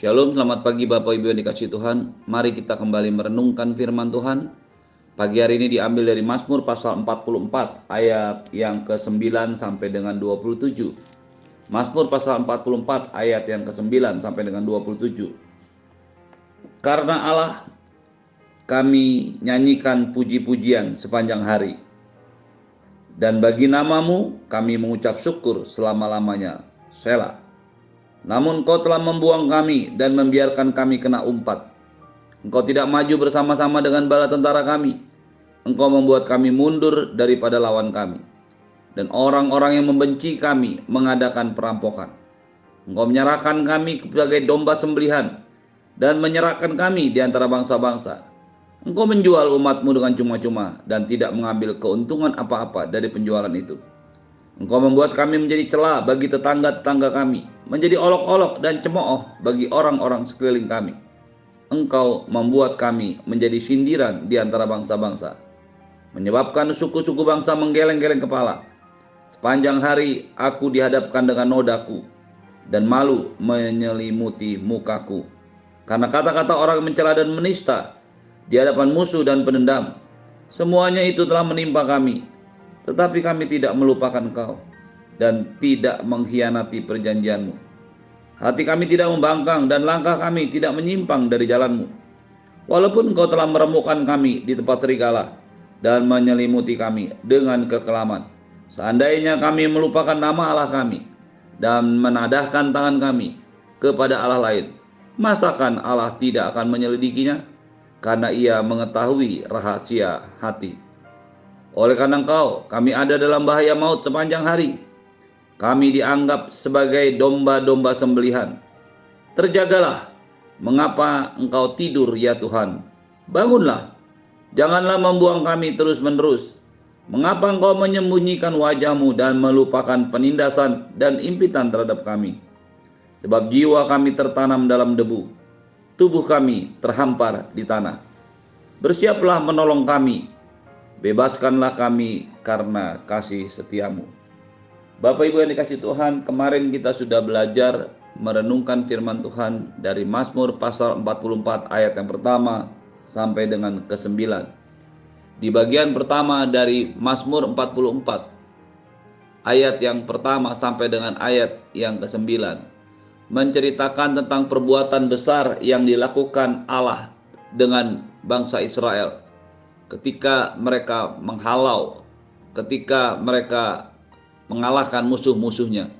Shalom, selamat pagi Bapak Ibu yang dikasih Tuhan. Mari kita kembali merenungkan firman Tuhan. Pagi hari ini diambil dari Mazmur pasal 44 ayat yang ke-9 sampai dengan 27. Mazmur pasal 44 ayat yang ke-9 sampai dengan 27. Karena Allah kami nyanyikan puji-pujian sepanjang hari. Dan bagi namamu kami mengucap syukur selama-lamanya. Selah. Namun kau telah membuang kami dan membiarkan kami kena umpat. Engkau tidak maju bersama-sama dengan bala tentara kami. Engkau membuat kami mundur daripada lawan kami. Dan orang-orang yang membenci kami mengadakan perampokan. Engkau menyerahkan kami sebagai domba sembelihan dan menyerahkan kami di antara bangsa-bangsa. Engkau menjual umatmu dengan cuma-cuma dan tidak mengambil keuntungan apa-apa dari penjualan itu. Engkau membuat kami menjadi celah bagi tetangga-tetangga kami menjadi olok-olok dan cemooh bagi orang-orang sekeliling kami. Engkau membuat kami menjadi sindiran di antara bangsa-bangsa, menyebabkan suku-suku bangsa menggeleng-geleng kepala. Sepanjang hari aku dihadapkan dengan nodaku, dan malu menyelimuti mukaku. Karena kata-kata orang mencela dan menista di hadapan musuh dan penendam, semuanya itu telah menimpa kami, tetapi kami tidak melupakan kau dan tidak mengkhianati perjanjianmu. Hati kami tidak membangkang dan langkah kami tidak menyimpang dari jalanmu. Walaupun engkau telah meremukkan kami di tempat serigala dan menyelimuti kami dengan kekelaman. Seandainya kami melupakan nama Allah kami dan menadahkan tangan kami kepada Allah lain, masakan Allah tidak akan menyelidikinya? Karena ia mengetahui rahasia hati. Oleh karena engkau, kami ada dalam bahaya maut sepanjang hari kami dianggap sebagai domba-domba sembelihan. Terjagalah, mengapa engkau tidur ya Tuhan? Bangunlah, janganlah membuang kami terus-menerus. Mengapa engkau menyembunyikan wajahmu dan melupakan penindasan dan impitan terhadap kami? Sebab jiwa kami tertanam dalam debu, tubuh kami terhampar di tanah. Bersiaplah menolong kami, bebaskanlah kami karena kasih setiamu. Bapak Ibu yang dikasih Tuhan, kemarin kita sudah belajar merenungkan firman Tuhan dari Mazmur pasal 44 ayat yang pertama sampai dengan ke-9. Di bagian pertama dari Mazmur 44 ayat yang pertama sampai dengan ayat yang ke-9 menceritakan tentang perbuatan besar yang dilakukan Allah dengan bangsa Israel ketika mereka menghalau, ketika mereka mengalahkan musuh-musuhnya.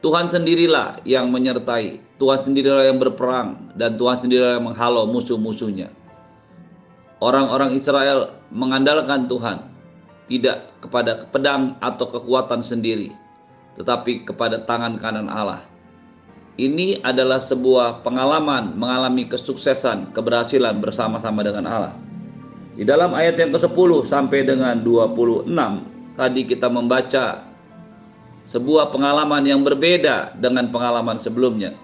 Tuhan sendirilah yang menyertai, Tuhan sendirilah yang berperang, dan Tuhan sendirilah yang menghalau musuh-musuhnya. Orang-orang Israel mengandalkan Tuhan, tidak kepada pedang atau kekuatan sendiri, tetapi kepada tangan kanan Allah. Ini adalah sebuah pengalaman mengalami kesuksesan, keberhasilan bersama-sama dengan Allah. Di dalam ayat yang ke-10 sampai dengan 26 tadi kita membaca sebuah pengalaman yang berbeda dengan pengalaman sebelumnya.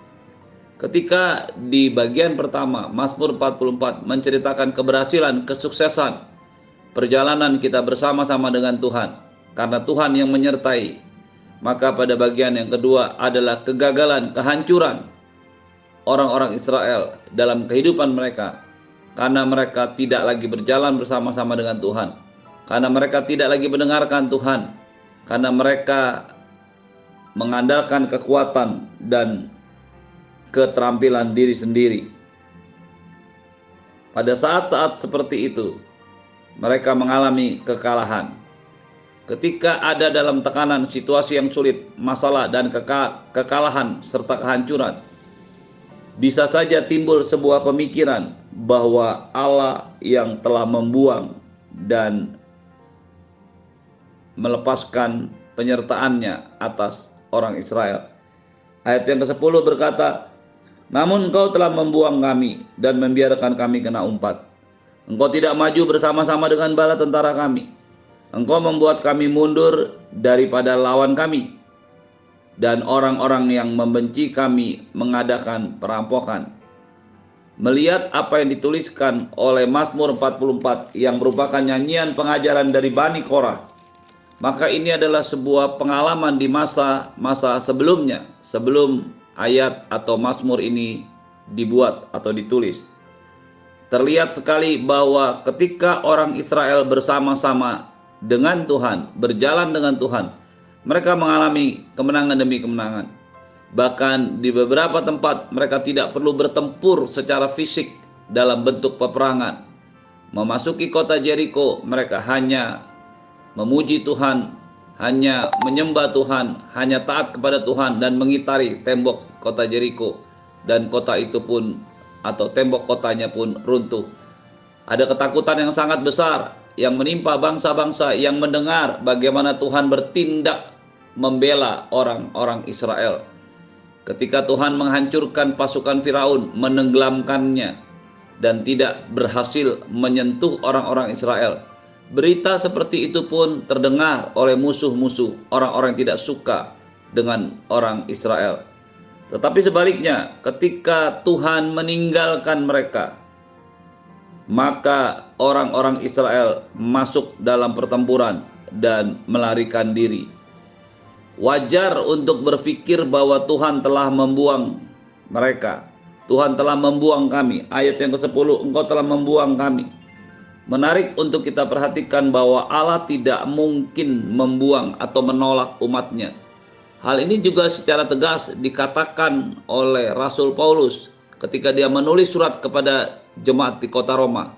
Ketika di bagian pertama Mazmur 44 menceritakan keberhasilan, kesuksesan perjalanan kita bersama-sama dengan Tuhan karena Tuhan yang menyertai. Maka pada bagian yang kedua adalah kegagalan, kehancuran orang-orang Israel dalam kehidupan mereka karena mereka tidak lagi berjalan bersama-sama dengan Tuhan. Karena mereka tidak lagi mendengarkan Tuhan. Karena mereka mengandalkan kekuatan dan keterampilan diri sendiri. Pada saat-saat seperti itu, mereka mengalami kekalahan. Ketika ada dalam tekanan situasi yang sulit, masalah dan keka kekalahan serta kehancuran, bisa saja timbul sebuah pemikiran bahwa Allah yang telah membuang dan melepaskan penyertaannya atas orang Israel. Ayat yang ke-10 berkata, Namun engkau telah membuang kami dan membiarkan kami kena umpat. Engkau tidak maju bersama-sama dengan bala tentara kami. Engkau membuat kami mundur daripada lawan kami. Dan orang-orang yang membenci kami mengadakan perampokan. Melihat apa yang dituliskan oleh Mazmur 44 yang merupakan nyanyian pengajaran dari Bani Korah maka ini adalah sebuah pengalaman di masa-masa sebelumnya, sebelum ayat atau Mazmur ini dibuat atau ditulis. Terlihat sekali bahwa ketika orang Israel bersama-sama dengan Tuhan, berjalan dengan Tuhan, mereka mengalami kemenangan demi kemenangan. Bahkan di beberapa tempat mereka tidak perlu bertempur secara fisik dalam bentuk peperangan. Memasuki kota Jericho, mereka hanya memuji Tuhan, hanya menyembah Tuhan, hanya taat kepada Tuhan dan mengitari tembok kota Jericho dan kota itu pun atau tembok kotanya pun runtuh. Ada ketakutan yang sangat besar yang menimpa bangsa-bangsa yang mendengar bagaimana Tuhan bertindak membela orang-orang Israel. Ketika Tuhan menghancurkan pasukan Firaun, menenggelamkannya dan tidak berhasil menyentuh orang-orang Israel. Berita seperti itu pun terdengar oleh musuh-musuh, orang-orang yang tidak suka dengan orang Israel. Tetapi sebaliknya, ketika Tuhan meninggalkan mereka, maka orang-orang Israel masuk dalam pertempuran dan melarikan diri. Wajar untuk berpikir bahwa Tuhan telah membuang mereka. Tuhan telah membuang kami. Ayat yang ke-10, engkau telah membuang kami. Menarik untuk kita perhatikan bahwa Allah tidak mungkin membuang atau menolak umatnya Hal ini juga secara tegas dikatakan oleh Rasul Paulus ketika dia menulis surat kepada jemaat di kota Roma.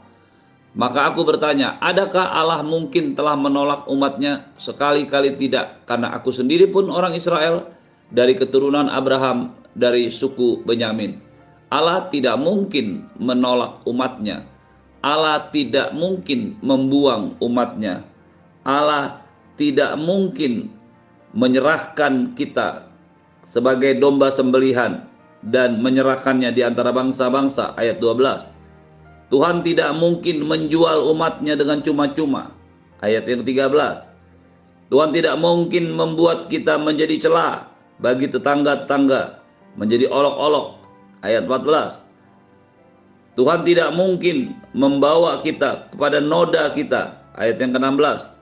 Maka aku bertanya, adakah Allah mungkin telah menolak umatnya? Sekali-kali tidak, karena aku sendiri pun orang Israel dari keturunan Abraham dari suku Benyamin. Allah tidak mungkin menolak umatnya. Allah tidak mungkin membuang umatnya. Allah tidak mungkin menyerahkan kita sebagai domba sembelihan dan menyerahkannya di antara bangsa-bangsa ayat 12. Tuhan tidak mungkin menjual umatnya dengan cuma-cuma ayat yang 13. Tuhan tidak mungkin membuat kita menjadi celah bagi tetangga-tetangga, menjadi olok-olok ayat 14. Tuhan tidak mungkin membawa kita kepada noda kita ayat yang ke-16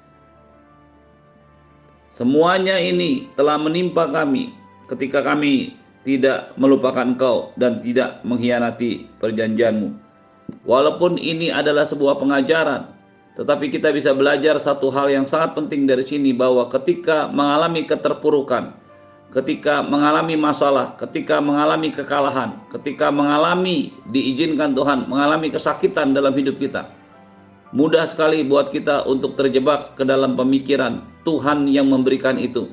Semuanya ini telah menimpa kami ketika kami tidak melupakan engkau dan tidak mengkhianati perjanjianmu. Walaupun ini adalah sebuah pengajaran, tetapi kita bisa belajar satu hal yang sangat penting dari sini bahwa ketika mengalami keterpurukan, ketika mengalami masalah, ketika mengalami kekalahan, ketika mengalami diizinkan Tuhan mengalami kesakitan dalam hidup kita, Mudah sekali buat kita untuk terjebak ke dalam pemikiran Tuhan yang memberikan itu.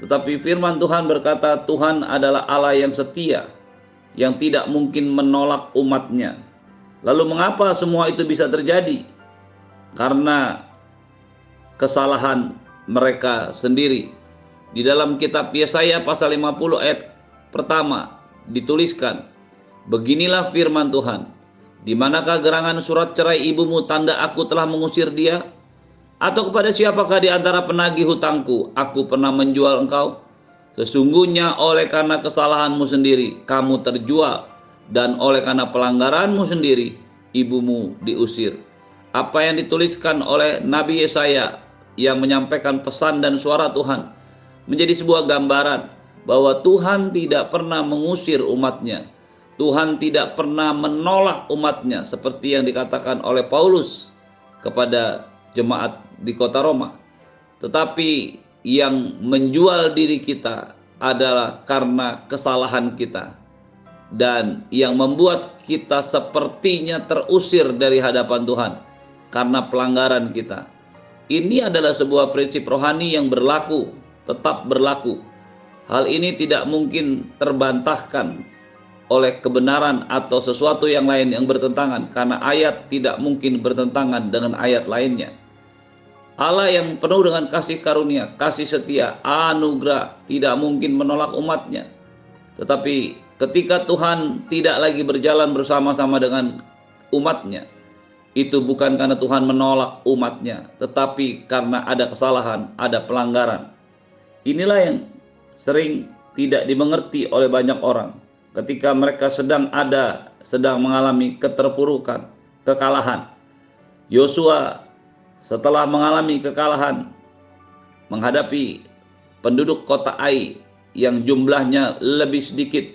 Tetapi firman Tuhan berkata Tuhan adalah Allah yang setia, yang tidak mungkin menolak umatnya. Lalu mengapa semua itu bisa terjadi? Karena kesalahan mereka sendiri. Di dalam kitab Yesaya pasal 50 ayat pertama dituliskan, Beginilah firman Tuhan, di manakah gerangan surat cerai ibumu tanda aku telah mengusir dia? Atau kepada siapakah di antara penagih hutangku aku pernah menjual engkau? Sesungguhnya oleh karena kesalahanmu sendiri kamu terjual dan oleh karena pelanggaranmu sendiri ibumu diusir. Apa yang dituliskan oleh Nabi Yesaya yang menyampaikan pesan dan suara Tuhan menjadi sebuah gambaran bahwa Tuhan tidak pernah mengusir umatnya Tuhan tidak pernah menolak umatnya seperti yang dikatakan oleh Paulus kepada jemaat di kota Roma. Tetapi yang menjual diri kita adalah karena kesalahan kita. Dan yang membuat kita sepertinya terusir dari hadapan Tuhan karena pelanggaran kita. Ini adalah sebuah prinsip rohani yang berlaku, tetap berlaku. Hal ini tidak mungkin terbantahkan oleh kebenaran atau sesuatu yang lain yang bertentangan karena ayat tidak mungkin bertentangan dengan ayat lainnya. Allah yang penuh dengan kasih karunia, kasih setia, anugerah tidak mungkin menolak umatnya. Tetapi ketika Tuhan tidak lagi berjalan bersama-sama dengan umatnya, itu bukan karena Tuhan menolak umatnya, tetapi karena ada kesalahan, ada pelanggaran. Inilah yang sering tidak dimengerti oleh banyak orang ketika mereka sedang ada, sedang mengalami keterpurukan, kekalahan. Yosua setelah mengalami kekalahan menghadapi penduduk kota Ai yang jumlahnya lebih sedikit,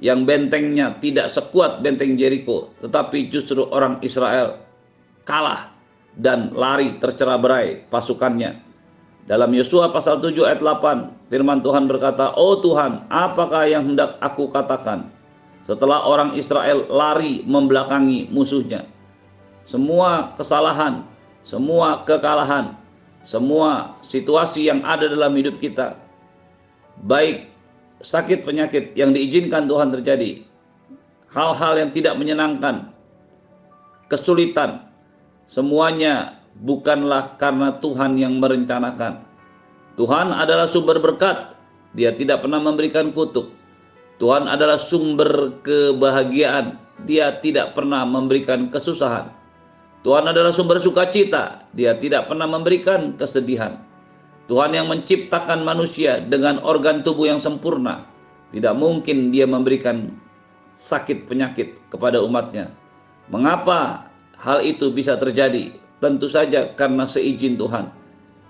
yang bentengnya tidak sekuat benteng Jericho, tetapi justru orang Israel kalah dan lari tercerah berai pasukannya. Dalam Yosua pasal 7 ayat 8, firman Tuhan berkata, "Oh Tuhan, apakah yang hendak aku katakan?" Setelah orang Israel lari membelakangi musuhnya. Semua kesalahan, semua kekalahan, semua situasi yang ada dalam hidup kita, baik sakit penyakit yang diizinkan Tuhan terjadi, hal-hal yang tidak menyenangkan, kesulitan, semuanya bukanlah karena Tuhan yang merencanakan. Tuhan adalah sumber berkat, Dia tidak pernah memberikan kutuk. Tuhan adalah sumber kebahagiaan, Dia tidak pernah memberikan kesusahan. Tuhan adalah sumber sukacita, Dia tidak pernah memberikan kesedihan. Tuhan yang menciptakan manusia dengan organ tubuh yang sempurna, tidak mungkin dia memberikan sakit penyakit kepada umatnya. Mengapa hal itu bisa terjadi? Tentu saja karena seizin Tuhan.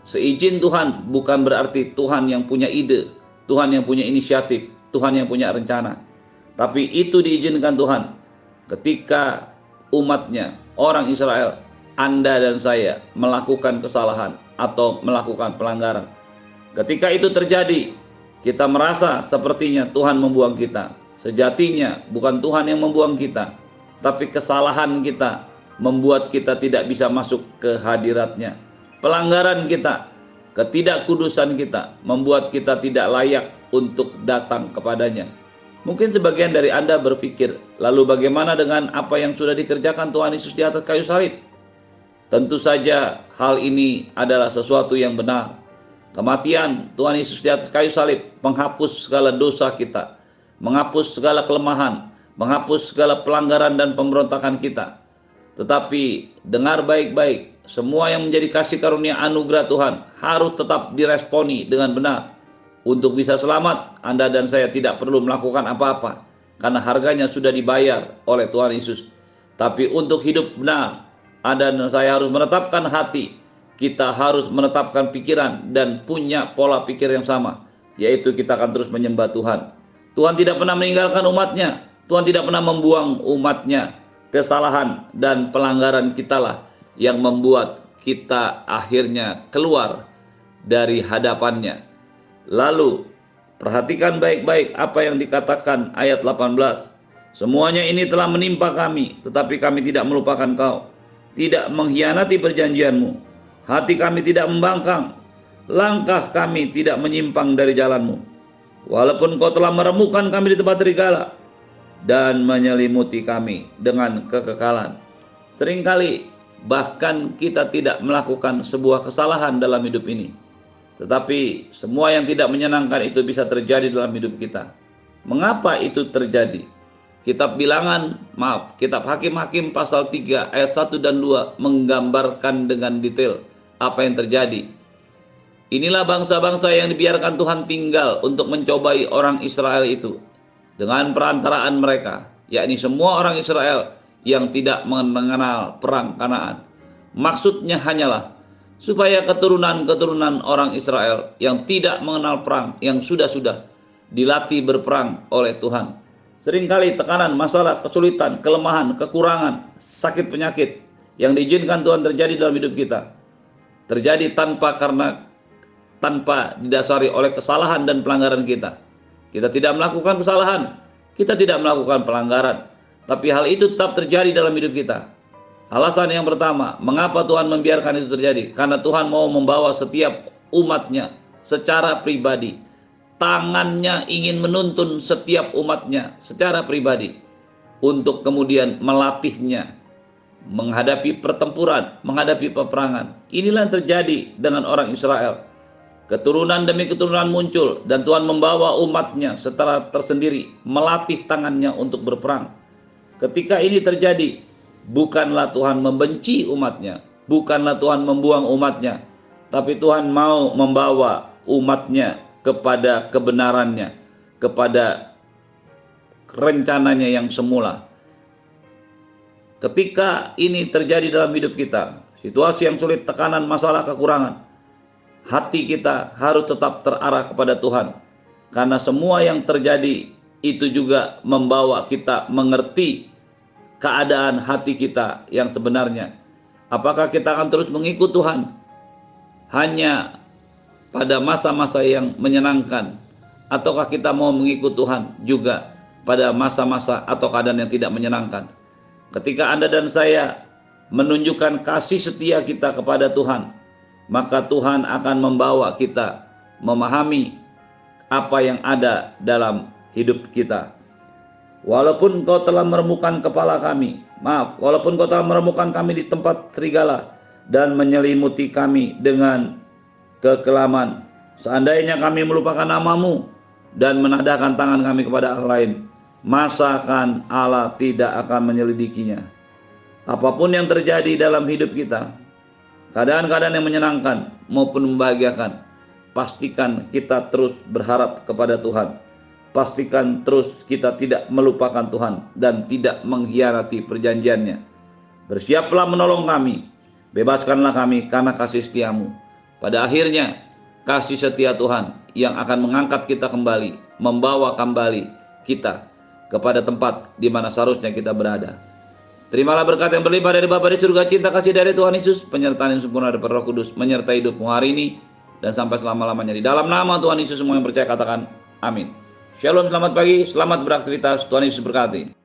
Seizin Tuhan bukan berarti Tuhan yang punya ide, Tuhan yang punya inisiatif, Tuhan yang punya rencana. Tapi itu diizinkan Tuhan ketika umatnya, orang Israel, Anda dan saya melakukan kesalahan atau melakukan pelanggaran. Ketika itu terjadi, kita merasa sepertinya Tuhan membuang kita. Sejatinya bukan Tuhan yang membuang kita, tapi kesalahan kita membuat kita tidak bisa masuk ke hadiratnya. Pelanggaran kita, ketidakkudusan kita membuat kita tidak layak untuk datang kepadanya. Mungkin sebagian dari Anda berpikir, lalu bagaimana dengan apa yang sudah dikerjakan Tuhan Yesus di atas kayu salib? Tentu saja hal ini adalah sesuatu yang benar. Kematian Tuhan Yesus di atas kayu salib menghapus segala dosa kita, menghapus segala kelemahan, menghapus segala pelanggaran dan pemberontakan kita. Tetapi dengar baik-baik, semua yang menjadi kasih karunia anugerah Tuhan harus tetap diresponi dengan benar. Untuk bisa selamat, Anda dan saya tidak perlu melakukan apa-apa karena harganya sudah dibayar oleh Tuhan Yesus. Tapi untuk hidup benar, dan saya harus menetapkan hati. Kita harus menetapkan pikiran dan punya pola pikir yang sama. Yaitu kita akan terus menyembah Tuhan. Tuhan tidak pernah meninggalkan umatnya. Tuhan tidak pernah membuang umatnya. Kesalahan dan pelanggaran kitalah yang membuat kita akhirnya keluar dari hadapannya. Lalu perhatikan baik-baik apa yang dikatakan ayat 18. Semuanya ini telah menimpa kami, tetapi kami tidak melupakan kau tidak mengkhianati perjanjianmu. Hati kami tidak membangkang, langkah kami tidak menyimpang dari jalanmu. Walaupun kau telah meremukan kami di tempat serigala dan menyelimuti kami dengan kekekalan. Seringkali bahkan kita tidak melakukan sebuah kesalahan dalam hidup ini. Tetapi semua yang tidak menyenangkan itu bisa terjadi dalam hidup kita. Mengapa itu terjadi? Kitab Bilangan, maaf, Kitab Hakim-Hakim pasal 3 ayat 1 dan 2 menggambarkan dengan detail apa yang terjadi. Inilah bangsa-bangsa yang dibiarkan Tuhan tinggal untuk mencobai orang Israel itu dengan perantaraan mereka, yakni semua orang Israel yang tidak mengenal perang Kanaan. Maksudnya hanyalah supaya keturunan-keturunan orang Israel yang tidak mengenal perang, yang sudah-sudah dilatih berperang oleh Tuhan Seringkali tekanan, masalah, kesulitan, kelemahan, kekurangan, sakit penyakit yang diizinkan Tuhan terjadi dalam hidup kita. Terjadi tanpa karena tanpa didasari oleh kesalahan dan pelanggaran kita. Kita tidak melakukan kesalahan, kita tidak melakukan pelanggaran, tapi hal itu tetap terjadi dalam hidup kita. Alasan yang pertama, mengapa Tuhan membiarkan itu terjadi? Karena Tuhan mau membawa setiap umatnya secara pribadi tangannya ingin menuntun setiap umatnya secara pribadi untuk kemudian melatihnya menghadapi pertempuran, menghadapi peperangan. Inilah yang terjadi dengan orang Israel. Keturunan demi keturunan muncul dan Tuhan membawa umatnya secara tersendiri melatih tangannya untuk berperang. Ketika ini terjadi, bukanlah Tuhan membenci umatnya, bukanlah Tuhan membuang umatnya, tapi Tuhan mau membawa umatnya kepada kebenarannya, kepada rencananya yang semula. Ketika ini terjadi dalam hidup kita, situasi yang sulit, tekanan, masalah, kekurangan, hati kita harus tetap terarah kepada Tuhan. Karena semua yang terjadi itu juga membawa kita mengerti keadaan hati kita yang sebenarnya. Apakah kita akan terus mengikut Tuhan hanya pada masa-masa yang menyenangkan ataukah kita mau mengikut Tuhan juga pada masa-masa atau keadaan yang tidak menyenangkan. Ketika Anda dan saya menunjukkan kasih setia kita kepada Tuhan, maka Tuhan akan membawa kita memahami apa yang ada dalam hidup kita. Walaupun kau telah meremukan kepala kami, maaf, walaupun kau telah meremukan kami di tempat serigala dan menyelimuti kami dengan kekelaman, seandainya kami melupakan namamu dan menadahkan tangan kami kepada Allah lain, masakan Allah tidak akan menyelidikinya. Apa pun yang terjadi dalam hidup kita, keadaan-keadaan yang menyenangkan maupun membahagiakan, pastikan kita terus berharap kepada Tuhan pastikan terus kita tidak melupakan Tuhan dan tidak mengkhianati perjanjiannya. Bersiaplah menolong kami, bebaskanlah kami karena kasih setiamu. Pada akhirnya, kasih setia Tuhan yang akan mengangkat kita kembali, membawa kembali kita kepada tempat di mana seharusnya kita berada. Terimalah berkat yang berlimpah dari Bapa di surga, cinta kasih dari Tuhan Yesus, penyertaan yang sempurna dari Roh Kudus, menyertai hidupmu hari ini dan sampai selama-lamanya. Di dalam nama Tuhan Yesus semua yang percaya katakan amin. Shalom, selamat pagi, selamat beraktivitas. Tuhan Yesus berkati.